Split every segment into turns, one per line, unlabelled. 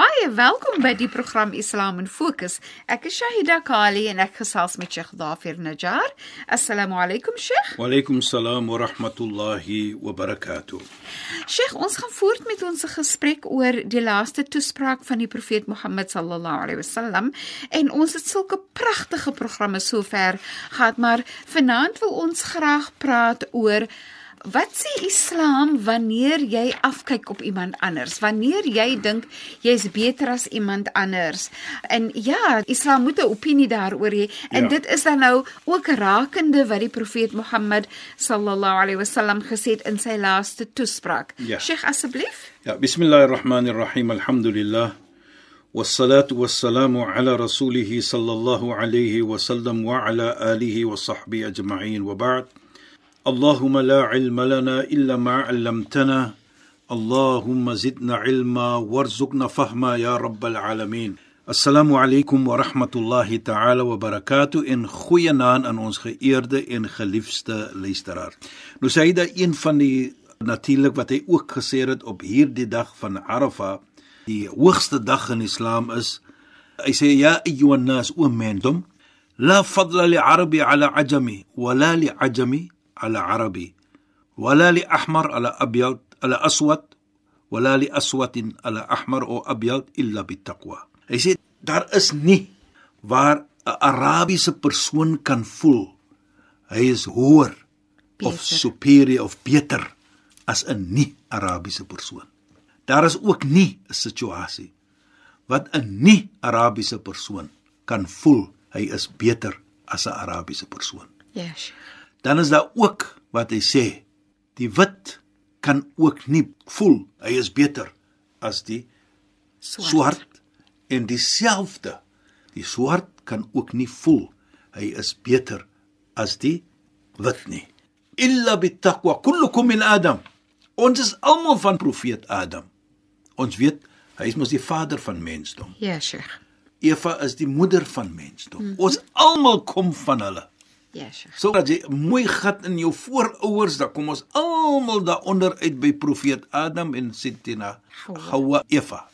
Baie welkom by die program Islam in Fokus. Ek is Shahida Kali en ek gesels met Sheikh Dafir Najjar. Assalamu alaykum Sheikh.
Wa alaykum salaam wa rahmatullahi wa barakatuh.
Sheikh, ons gaan voort met ons gesprek oor die laaste toespraak van die profeet Mohammed sallallahu alaihi wasallam en ons het sulke pragtige programme sover gehad, maar vanaand wil ons graag praat oor Wat sê Islam wanneer jy afkyk op iemand anders? Wanneer jy dink jy's beter as iemand anders? En ja, Islam moet 'n opinie daaroor hê en ja. dit is dan nou ook rakende wat die profeet Mohammed sallallahu alaihi wasallam gesê het in sy laaste toespraak. Ja. Sheikh asseblief?
Ja, bismillahirrahmanirrahim. Alhamdulillah. والصلاه والسلام على رسوله صلى الله عليه وسلم وعلى اله وصحبه اجمعين وبعد Allahümme la ilme lena illa ma allamtena. Allahümme zidna ilma verzukna fahma ya rabbel alamin. Assalamu alaykum wa rahmatullahi ta'ala wa barakatuh en goeie naand aan ons geëerde en geliefde luisteraar. Nou Saida, een van die natuurlik wat hy ook gesê het op hierdie dag van Arafah, die hoogste dag in Islam is, hy sê ja ayyuhan nas o mendom, la fadla li arabi ala ajami wa la li ajami على عربي ولا لأحمر على أبيض على أسود ولا لأسود على أحمر أو أبيض إلا بالتقوى Hy sê daar is nie waar 'n Arabiese persoon kan voel hy is hoër of superior of beter as 'n nie-Arabiese persoon. Daar is ook nie 'n situasie wat 'n nie-Arabiese persoon kan voel hy is beter as 'n Arabiese persoon.
Yes
dan is daar ook wat hy sê die wit kan ook nie voel hy is beter as die swart, swart en dieselfde die swart kan ook nie voel hy is beter as die wit nie illa bittaqwa kullukum min adam ons is almal van profeet adam ons weet hy is mos die vader van mensdom
ja sheikh
Eva is die moeder van mensdom. Mm -hmm. Ons almal kom van hulle.
Ja, sure.
So dat jy mooi gat in jou voorouers, dan kom ons almal daaronder uit by profeet Adam en Sitina Hawa Eva.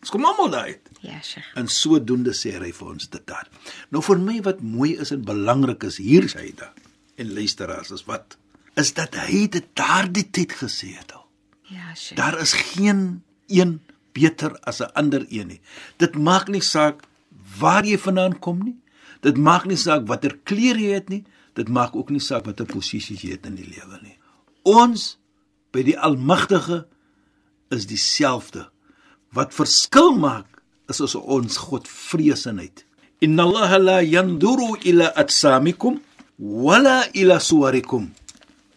Ons kom almal daar uit.
Ja, sure.
En sodoende sê hy vir ons dit daar. Nou vir my wat mooi is en belangrik is hier sê hy da. En luisteraars, is wat is dat hy dit daardie tyd gesê het al.
Ja, sure.
Daar is geen een beter as 'n ander een nie. Dit maak nie saak waar jy vandaan kom nie. Dit maak nie saak watter klere jy het nie, dit maak ook nie saak watter posisie jy het in die lewe nie. Ons by die Almagtige is dieselfde. Wat verskil maak is ons God vreesenheid. Inna Allah la yanduru ila atsamikum wala ila suwarikum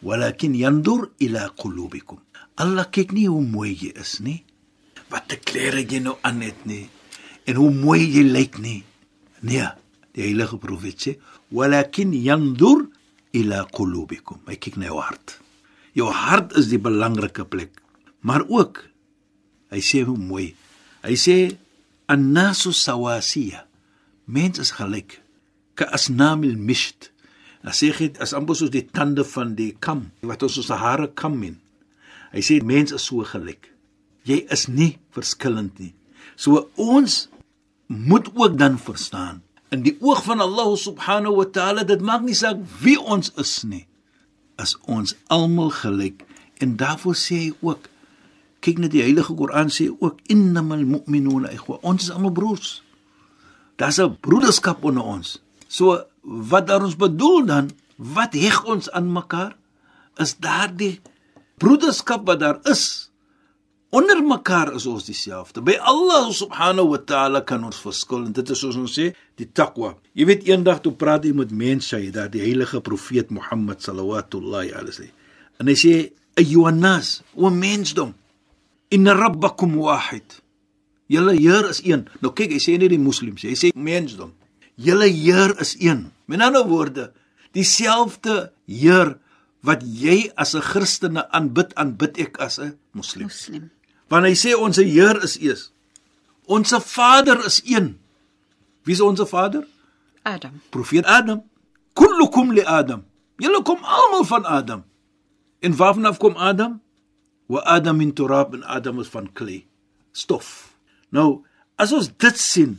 walakin yandur ila qulubikum. Allah kyk nie hoe mooi jy is nie, wat te klere jy nou aan het nie en hoe mooi jy lyk nie. Nee, die heilige profeet sê walakin yandur ila qulubikum. Hy kyk na jou hart. Jou hart is die belangrike plek maar ook hy sê hoe mooi hy sê annasu sawasiya. Mens is gelyk ka asnamil misht. As sê dit as amper soos die tande van die kam wat ons ons hare kam in hy sê mens is so gelyk. Jy is nie verskillend nie. So ons moet ook dan verstaan in die oog van Allah subhanahu wa ta'ala dit maak nie saak wie ons is nie as ons almal gelyk. En daarvoor sê hy ook kyk net die heilige Koran sê ook innamal mu'minuna ikhwa. Ons is almal broers. Daar's 'n broederskap onder ons. So wat daar ons bedoel dan wat heg ons aan mekaar is daardie broederskap wat daar is Onder mekaar is ons dieselfde. By Allah subhanahu wa ta'ala kan ons verskil en dit is soos ons sê, die taqwa. Jy weet eendag toe praat jy met mense, jy daar die heilige profeet Mohammed sallallahu alayhi en hy sê ayyuhannas, o mensdom, inna rabbakum wahid. Julle Heer is een. Nou kyk, hy sê nie die moslems, hy sê mensdom. Julle Heer is een. Met ander woorde, dieselfde Heer wat jy as 'n Christene aanbid, aanbid ek as 'n moslim.
Moslim.
Want hy sê ons Heer is een. Ons Vader is een. Wie is ons Vader?
Adam.
Profeet Adam. Kullukum li Adam. Julle kom almal van Adam. En waarvan af kom Adam? Wa Adam min turab en Adam is van klei, stof. Nou, as ons dit sien,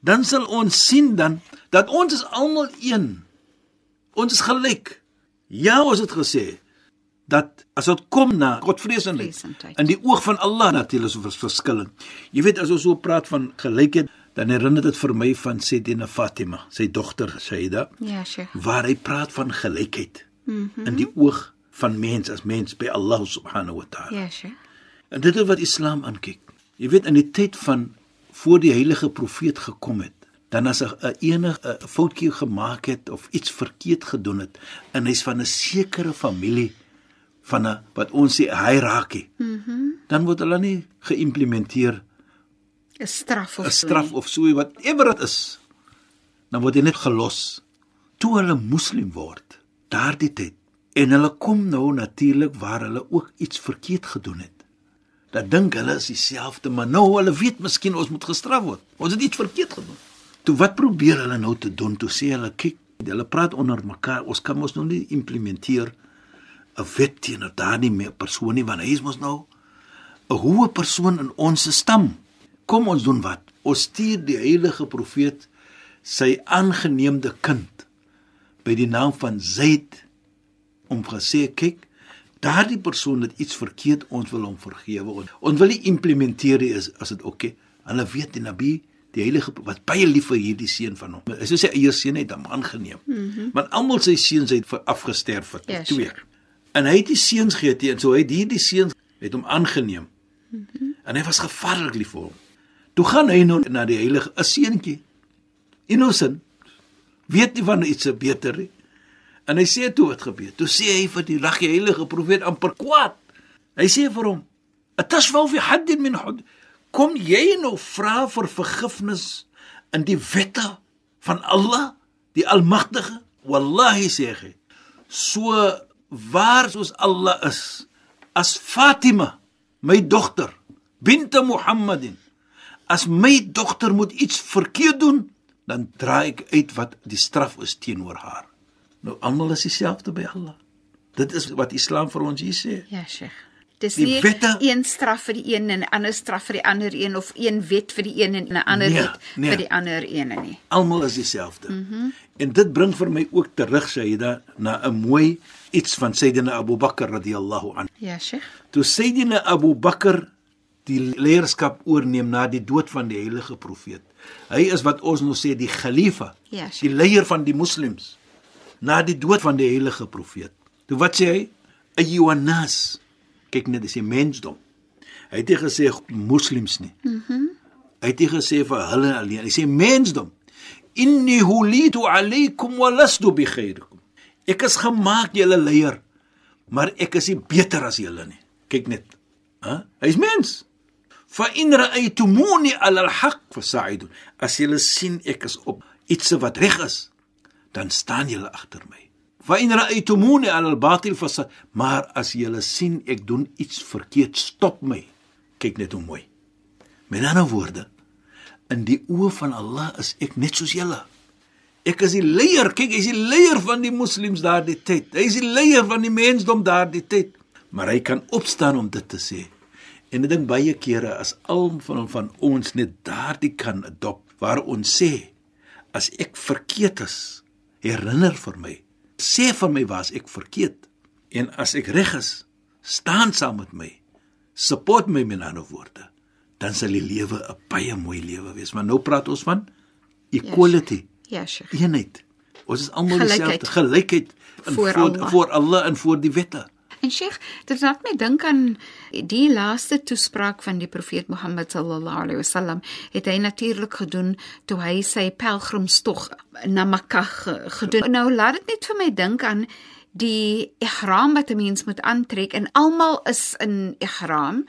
dan sal ons sien dan dat ons is almal een. Ons is gelyk. Ja, ons het gesê dat as dit kom na Godvreesendheid
Vreesendheid.
in die oog van Allah natuurlik is ons verskillend. Jy weet as ons so praat van gelykheid, dan herinner dit vir my van Sayyidina Fatima, sy dogter Sayyida,
Ja, Sheikh.
waar hy praat van gelykheid mm -hmm. in die oog van mens as mens by Allah subhanahu wa ta'ala.
Ja, Sheikh.
En dit is wat Islam aankyk. Jy weet in die tyd van voor die heilige profeet gekom het, dan as 'n 'n enige 'n foutjie gemaak het of iets verkeerd gedoen het en hy's van 'n sekere familie van 'n wat ons sê 'n hiërargie. Mhm. Mm dan word hulle nie geïmplementeer
'n straf of
'n straf
nie.
of so whatever dit is. Dan word jy net gelos. Toe hulle moslim word, daardie tyd en hulle kom nou natuurlik waar hulle ook iets verkeerd gedoen het. Dan dink hulle is dieselfde, maar nou hulle weet miskien ons moet gestraf word. Ons het iets verkeerd gedoen. Toe wat probeer hulle nou te doen? Toe sê hulle kyk, hulle praat onder mekaar. Ons kan mos nou nie implementeer 'n wet teenoor daardie persoon nie want hy is mos nou 'n hoë persoon in ons stam. Kom ons doen wat? Ons stuur die heilige profeet sy aangeneemde kind by die naam van Zaid om gesê kyk daardie persoon het iets verkeerd ons wil hom vergewe ons, ons wil nie implementeer is as dit oké okay. hulle weet die nabi die heilige wat baie lief vir hierdie seun van hom hy sê sy eie seun het hom aangeneem mm -hmm. want almal sy seuns het afgesterf het
Ja,
twee
sure.
En hy het die seuns gehad en so het hierdie seuns het hom aangeneem mm -hmm. en hy was gevaarlik lief vir hom toe gaan hy nou na die heilige seentjie innocent weet nie van iets beter nie En hy sê toe wat gebeur. Toe sê hy vir die regte heilige profeet amper kwaad. Hy sê vir hom: "Atashfau fi hadd min hud." Kom jy nou vra vir vergifnis in die wette van Allah, die Almagtige? Wallahi sê hy. So waar soos Allah is, as Fatima, my dogter, binte Muhammadin, as my dogter moet iets verkeerd doen, dan draai ek uit wat die straf is teenoor haar. Nou almal is dieselfde by Allah. Dit is wat Islam vir ons hier sê.
Ja, Sheikh. Dis
Die
nie
wette-
een straf vir die een en 'n ander straf vir die ander een of een wet vir die een en 'n ander
Nee,
wet
nee.
vir die ander ene nie.
Almal is dieselfde. Mm -hmm. En dit bring vir my ook terug Sayyida na 'n mooi iets van Sayyidina Abu Bakr radhiyallahu anhu.
Ja, Sheikh.
Toe Sayyidina Abu Bakr die leierskap oorneem na die dood van die heilige profeet. Hy is wat ons nou sê die khalifa,
Ja,
die leier van die moslems na die dood van die heilige profeet. Toe wat sê hy? Ayyuhannas. Kyk net, dis die mensdom. Hy het nie gesê moslems nie. Mhm. Mm hy het nie gesê vir hulle alleen. Hy sê mensdom. Inni hulitu alaykum wa lastu bi khairikum. Ek is gemaak julle leier, maar ek is nie beter as julle nie. Kyk net. Hæ? Hy's mens. Fa in ra'aytumuni 'ala al-haq fasa'idun. As julle sien ek is op iets wat reg is, dan staan julle agter my. Fa in ra'aytumuni 'ala al-batil fasa maar as julle sien ek doen iets verkeerd, stop my. Kyk net hoe mooi. Met ander woorde, in die oë van Allah is ek net soos julle. Ek is die leier, kyk, hy is die leier van die moslems daardie tyd. Hy is die leier van die mensdom daardie tyd. Maar hy kan opstaan om dit te sê. En ek dink baie kere as al van van ons net daardie kan adop waar ons sê as ek verkeerd is, herinner vir my. Sê vir my was ek verkeerd. En as ek reg is, staan saam met my. Support my met ander woorde. Dan sal die lewe 'n baie mooi lewe wees. Maar nou praat ons van equality,
Ja, Sheikh.
eenheid. Ons is almal dieselfde, gelykheid in
Voor
voor voor Allah en voor die wette.
En Sheikh, dit laat my dink aan die laaste toespraak van die profeet Mohammed sallallahu alaihi wasallam. Het hy natuurlik gedoen toe hy sy pelgrimstog na Mekka ge- gedoen. Nou laat dit net vir my dink aan die ihram wat 'n mens moet aantrek en almal is in ihram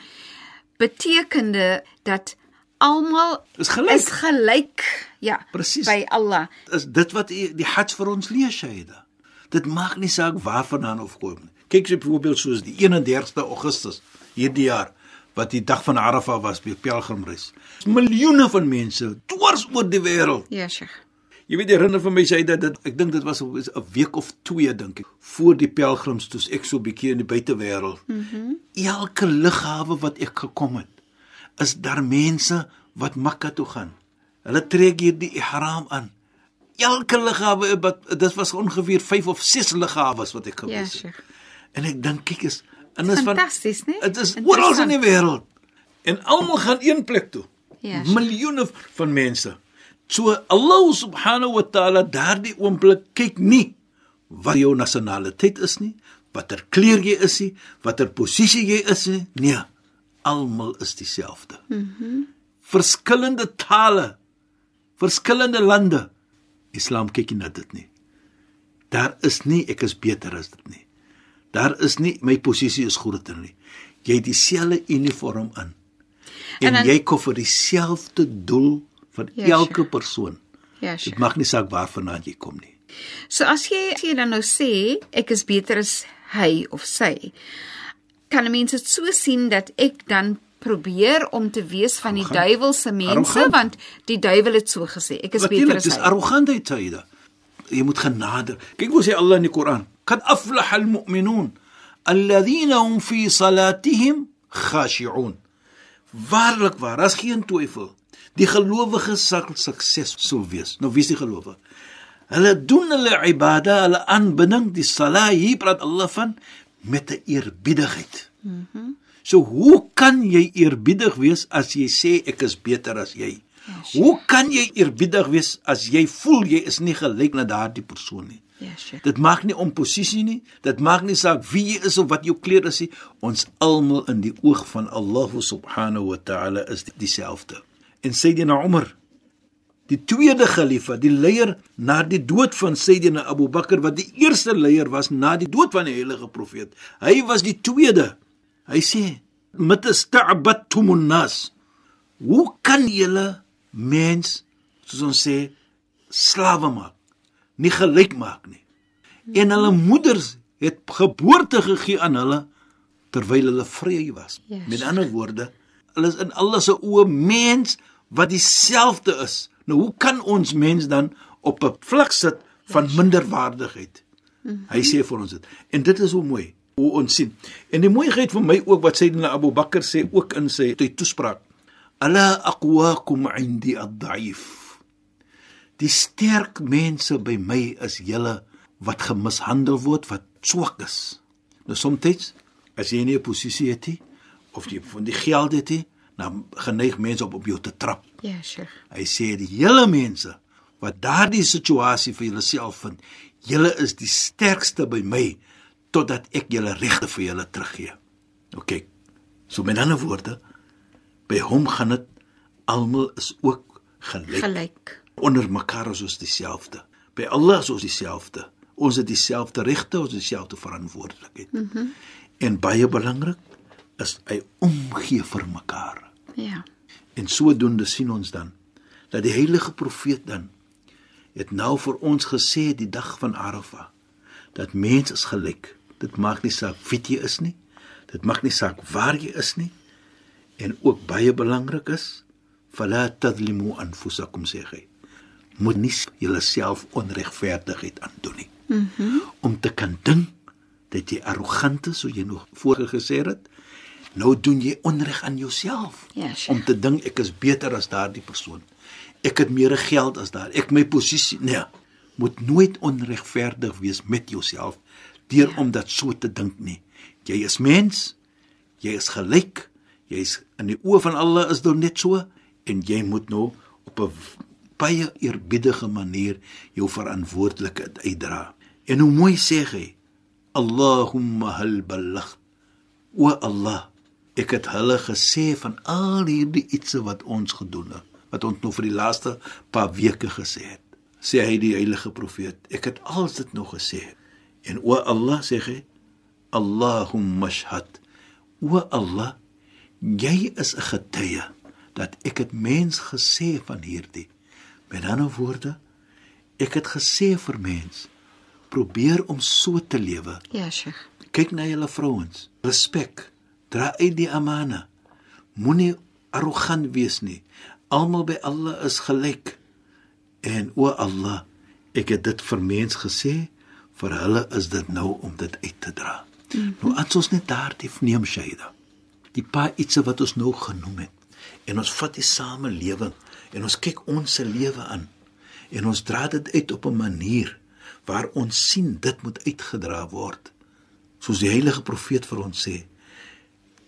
betekende dat almal
Is gelyk.
is gelyk ja
Presies.
by Allah
is dit wat die die Hajj vir ons leer Shaida. Dit maak nie saak waarvandaan of kom nie. Kyk so byvoorbeeld soos die 31ste Augustus hierdie jaar wat die dag van Arafah was by pelgrimreis. Miljoene van mense dwars oor die wêreld.
ja Sheikh
Jy weet herinner vir my sê dat dit ek dink dit was 'n week of 2 dink ek voor die pelgrims toe ek so 'n bietjie in die buitewêreld. Mhm. Mm Elke lughawe wat ek gekom het, is daar mense wat Mekka toe gaan. Hulle trek hier die ihram aan. Elke lughawe wat dit was ongeveer 5 of 6 lughawes wat ek
ja
gewees het.
Sheikh
En ek dink kyk is en is
Fantasties, né?
Dit is oral in die wêreld. En almal gaan een plek toe.
Ja, sure.
Miljoene van mense. So Allah subhanahu wa ta'ala daardie oomblik kyk nie wat jou nasionaliteit is nie, watter kleur jy is nie, watter posisie jy is nie. Nee, almal is dieselfde. Mhm. Mm verskillende tale, verskillende lande. Islam kyk nie na dit nie. Daar is nie ek is beter as dit nie. Daar is nie my posisie is groter nie. Jy het dieselfde uniform aan. En,
En dan-
jy kom vir dieselfde doel van
Ja,
ja, elke persoon.
ja
Dit maak nie saak waarvandaan jy kom nie.
So as jy as jy dan nou sê ek is beter as hy of sy, kan 'n mens dit so sien dat ek dan probeer om te wees van die
Arrogant.
duiwelse mense
Arrogant.
want die duiwel het so gesê ek is beter
Natuurlik,
as
dis
hy.
arrogantheid Saida. Jy moet genader. Kyk hoe sê Allah in die Koran: "Qad aflaha al-mu'minun alladhina hum fi salatihim khashi'un." Waarlik waar, daar's geen twyfel. Die gelowiges sal suksesvol wees. Nou wie is die gelowige? Hulle doen hulle ibada, hulle aanbidding, die salat, hier praat Allah van met 'n eerbiedigheid. Mhm. Mm so hoe kan jy eerbiedig wees as jy sê ek is beter as jy? Hoe kan jy eerbiedig wees as jy voel jy is nie gelyk na daardie persoon nie?
Ja, Sheikh.
Dit maak nie om posisie nie, dit maak nie saak wie jy is of wat jou kleur is nie. Ons almal in die oog van Allah subhanahu wa ta'ala is dieselfde. En Sayyidina Umar, die tweede khalifa, die leier na die dood van Sayyidina Abu Bakr wat die eerste leier was na die dood van die heilige profeet. Hy was die tweede. Hy sê: "Matasta'battumun nas." Hoe kan julle mens soos ons sê slawe maak? Nie gelyk maak nie. En hulle moeders het geboorte gegee aan hulle terwyl hulle vry was.
Yes.
Met ander woorde, hulle is in Allah se oë mens wat dieselfde is. Nou hoe kan ons mens dan op 'n vlak sit van minderwaardigheid? Hy sê vir ons dit. En dit is hoe mooi hoe ons sien. En die mooiheid vir my ook wat Sayyidina Abu Bakr sê ook in sy sy toespraak. Ala aqwaakum 'indi ad-da'if. Die sterk mense by my is julle wat gemishandel word, wat swak is. Nou soms as jy nie 'n posisie het nie of jy van die geld het nie, dan geneig mense op op jou te trap.
Ja, Sheikh.
Hy sê die hele mense wat daardie situasie vir julleself vind, julle is die sterkste by my totdat ek julle regte vir julle teruggee. OK. So met ander woorde, by hom gaan dit almal is ook gelyk.
Gelyk.
Onder mekaar is ons dieselfde. By Allah is ons dieselfde. Ons het dieselfde regte, ons het dieselfde verantwoordelikheid. Mm -hmm. En baie belangrik is hy omgee vir mekaar.
Ja.
En sodoende sien ons dan dat die heilige profeet dan het nou vir ons gesê die dag van Arafah dat mens is gelyk. Dit maak nie saak wie jy is nie. Dit maak nie saak waar jy is nie. En ook baie belangrik is fala tadlimu anfusakum sê hy. Moet nie julleself onregverdigheid aandoen nie. Mhm. Mm om te kan dink dat jy arrogant is, soos jy nog voorgesê het. Nou doen jy onreg aan jouself
Ja, sure.
om te dink ek is beter as daardie persoon. Ek het meer geld as daar. Ek my posisie, nee, moet nooit onregverdig wees met jouself deur ja. om dit so te dink nie. Jy is mens. Jy is gelyk. Jy's in die oë van Allah is dit net so en jy moet nou op 'n baie eerbiedige manier jou verantwoordelikheid uitdra. En hoe mooi sê hy Allahumma hal balagh. O Allah, ek het hulle gesê van al hierdie ietsie wat ons gedoen het, wat ons nou vir die laaste paar weke gesê het. Sê hy die heilige profeet, ek het al dit nog gesê. En o Allah sê hy, Allahumma shahad. O Allah, jy is 'n getuie dat ek het mens gesê van hierdie. Met ander woorde, ek het gesê vir mens, probeer om so te lewe.
Ja, Sheikh.
Kyk na julle vrouens, respek, dra uit die amana. Moenie arrogant wees nie. Almal by Allah is gelyk. En o Allah, ek het dit vir mens gesê, vir hulle is dit nou om dit uit te dra. Mm -hmm. Nou as ons net daardie neem Shaida. Die paar ietsie wat ons nou genoem het. En ons vat die samelewing en ons kyk ons se lewe aan en ons dra dit uit op 'n manier waar ons sien dit moet uitgedra word. Soos die heilige profeet vir ons sê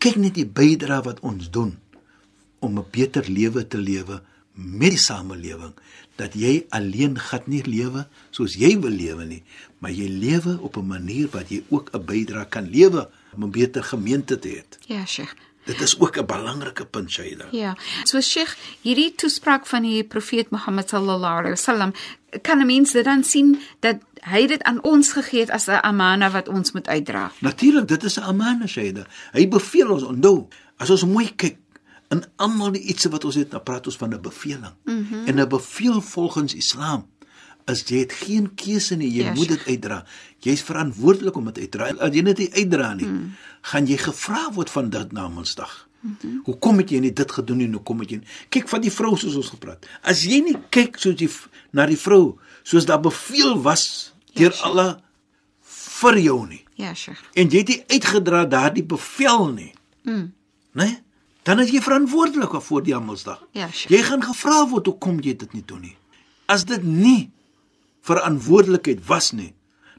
kyk net die bydrae wat ons doen om 'n beter lewe te lewe met die samelewing dat jy alleen gat nie lewe soos jy wil lewe nie maar jy lewe op 'n manier wat jy ook 'n bydrae kan lewe om 'n beter gemeente te hê.
Ja, Sheikh.
Dit is ook 'n belangrike punt, Shaida.
Ja. So Sheikh, hierdie toespraak van die profeet Mohammed sallallahu alaihi wasallam kan 'n mens dit dan sien dat hy dit aan ons gegee het as 'n amana wat ons moet uitdra.
Natuurlik, dit is 'n amana, Shaida. Hy beveel ons onthou. As ons mooi kyk in almal die ietsie wat ons het, dan praat ons van 'n beveling. Mm -hmm. En 'n beveel volgens Islam is jy het geen keuse nie, jy
Ja,
moet dit uitdra. Jy's verantwoordelik om dit uit te dra. As jy dit nie uitdra nie, mm. gaan jy gevra word van dit na Mondsdag. Mm -hmm. Hoekom het jy nie dit gedoen nie? Hoekom het jy nie? Kyk van die vrou soos ons gepraat. As jy nie kyk soos jy na die vrou soos daar beveel was deur
Yes.
Allah vir jou nie
Ja, Sheikh.
en jy het nie uitgedra daardie bevel nie.
Mm.
Né? Dan is jy verantwoordelik voor die Almagtig.
Ja, Sheikh.
Jy gaan gevra word hoekom jy dit nie doen nie. As dit nie verantwoordelikheid was nie,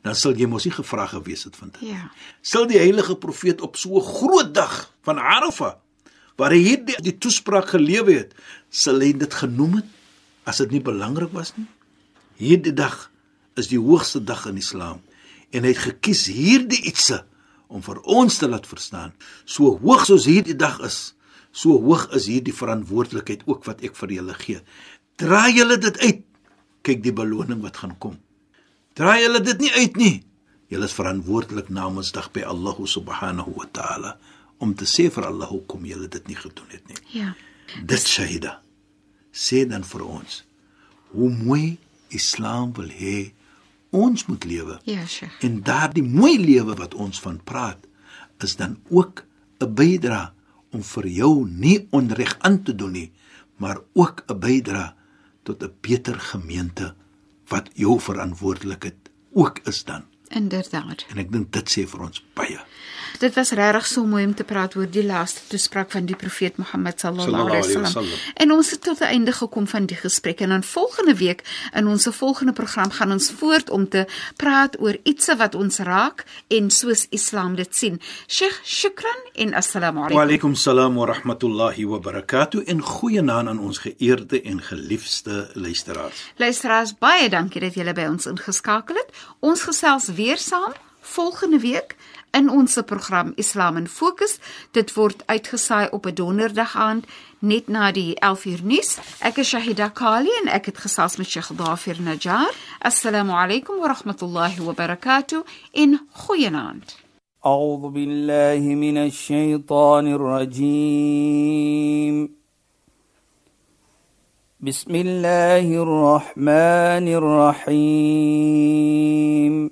dan sal jy mos nie gevra gewees het van dit.
Ja.
Sal die heilige profeet op so 'n groot dag van Arafah waar hy hierdie die toespraak gelewe het, sal hy dit genoem het as dit nie belangrik was nie? Hierdie dag is die hoogste dag in Islam en hy het gekies hierdie ietsie om vir ons te laat verstaan. So hoog soos hierdie dag is, so hoog is hierdie verantwoordelikheid ook wat ek vir julle gee. Draai julle dit uit. Kyk die beloning wat gaan kom. Draai julle dit nie uit nie. Julle is verantwoordelik namens dag by Allah subhanahu wa ta'ala om te sê vir Allah hoekom julle dit nie gedoen het nie.
Ja.
Dit Shahida sê dan vir ons hoe mooi Islam wil hê ons moet lewe.
Ja, Sheikh.
En daardie mooi lewe wat ons van praat is dan ook 'n bydra om vir jou nie onreg aan te doen nie, maar ook 'n bydra tot 'n beter gemeente wat jou verantwoordelikheid ook is dan.
Inderdaad.
En ek dink dit sê vir ons baie.
Dit was regtig so mooi om te praat oor die laaste toespraak van die profeet Mohammed sallallahu alaihi wasallam. En ons het tot 'n einde gekom van die gesprek en dan volgende week in ons volgende program gaan ons voort om te praat oor iets wat ons raak en soos Islam dit sien. Sheikh, shukran en assalamu
Wa
alaykum.
alaykum salaam wa rahmatullahi wa barakatuh en goeienaand aan ons geëerde en geliefde luisteraars.
Luisteraars, baie dankie dat julle by ons ingeskakel het. Ons gesels weer saam volgende week in ons program Islam in Fokus. Dit word uitgesaai op 'n donderdag aand net na die 11uur nuus. Ek is Shahida Kali en ek het gesels met Sheikh Dafir Najjar. Assalamu alaykum wa rahmatullahi wa barakatuh in goeienaand.
أعوذ بالله من الشيطان الرجيم بسم الله الرحمن الرحيم